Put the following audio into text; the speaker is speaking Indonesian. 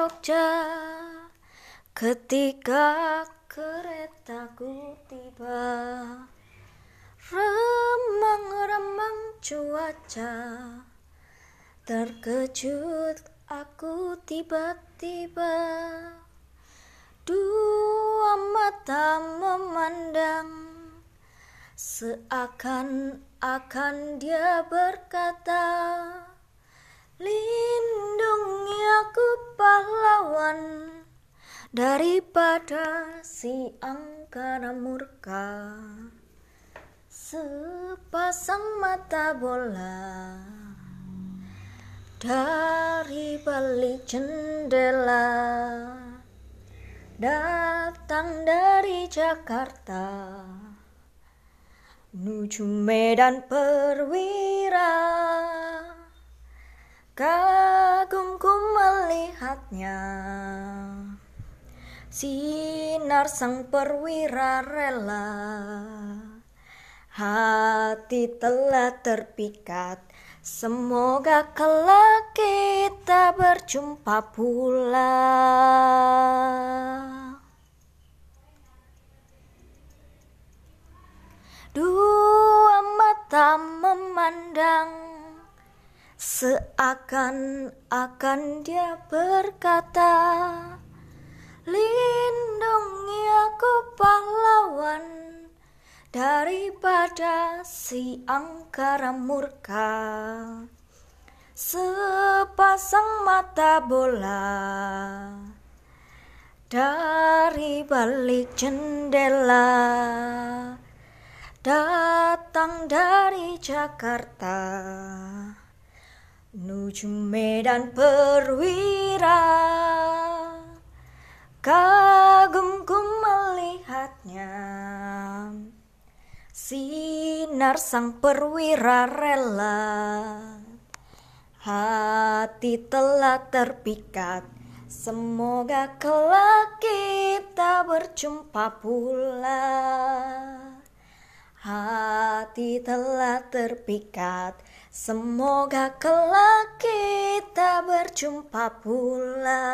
Jogja. Ketika keretaku tiba Remang-remang cuaca Terkejut aku tiba-tiba. Dua mata memandang Seakan-akan dia berkata Lindungi aku pahlawan Daripada si angkara murka. Sepasang mata bola Dari balik jendela Datang dari Jakarta Menuju Medan Perwira Kagumku melihatnya. Sinar sang perwira rela. Hati telah terpikat. Semoga kelak kita berjumpa pula. Dua Seakan-akan dia berkata Lindungi aku pahlawan Daripada si angkara murka. Sepasang mata bola Dari balik jendela Datang dari Jakarta Menuju Medan Perwira Kagumku melihatnya. Sinar sang perwira rela Hati telah terpikat. Semoga kelak kita berjumpa pula Hati telah terpikat Semoga kelak kita berjumpa pula.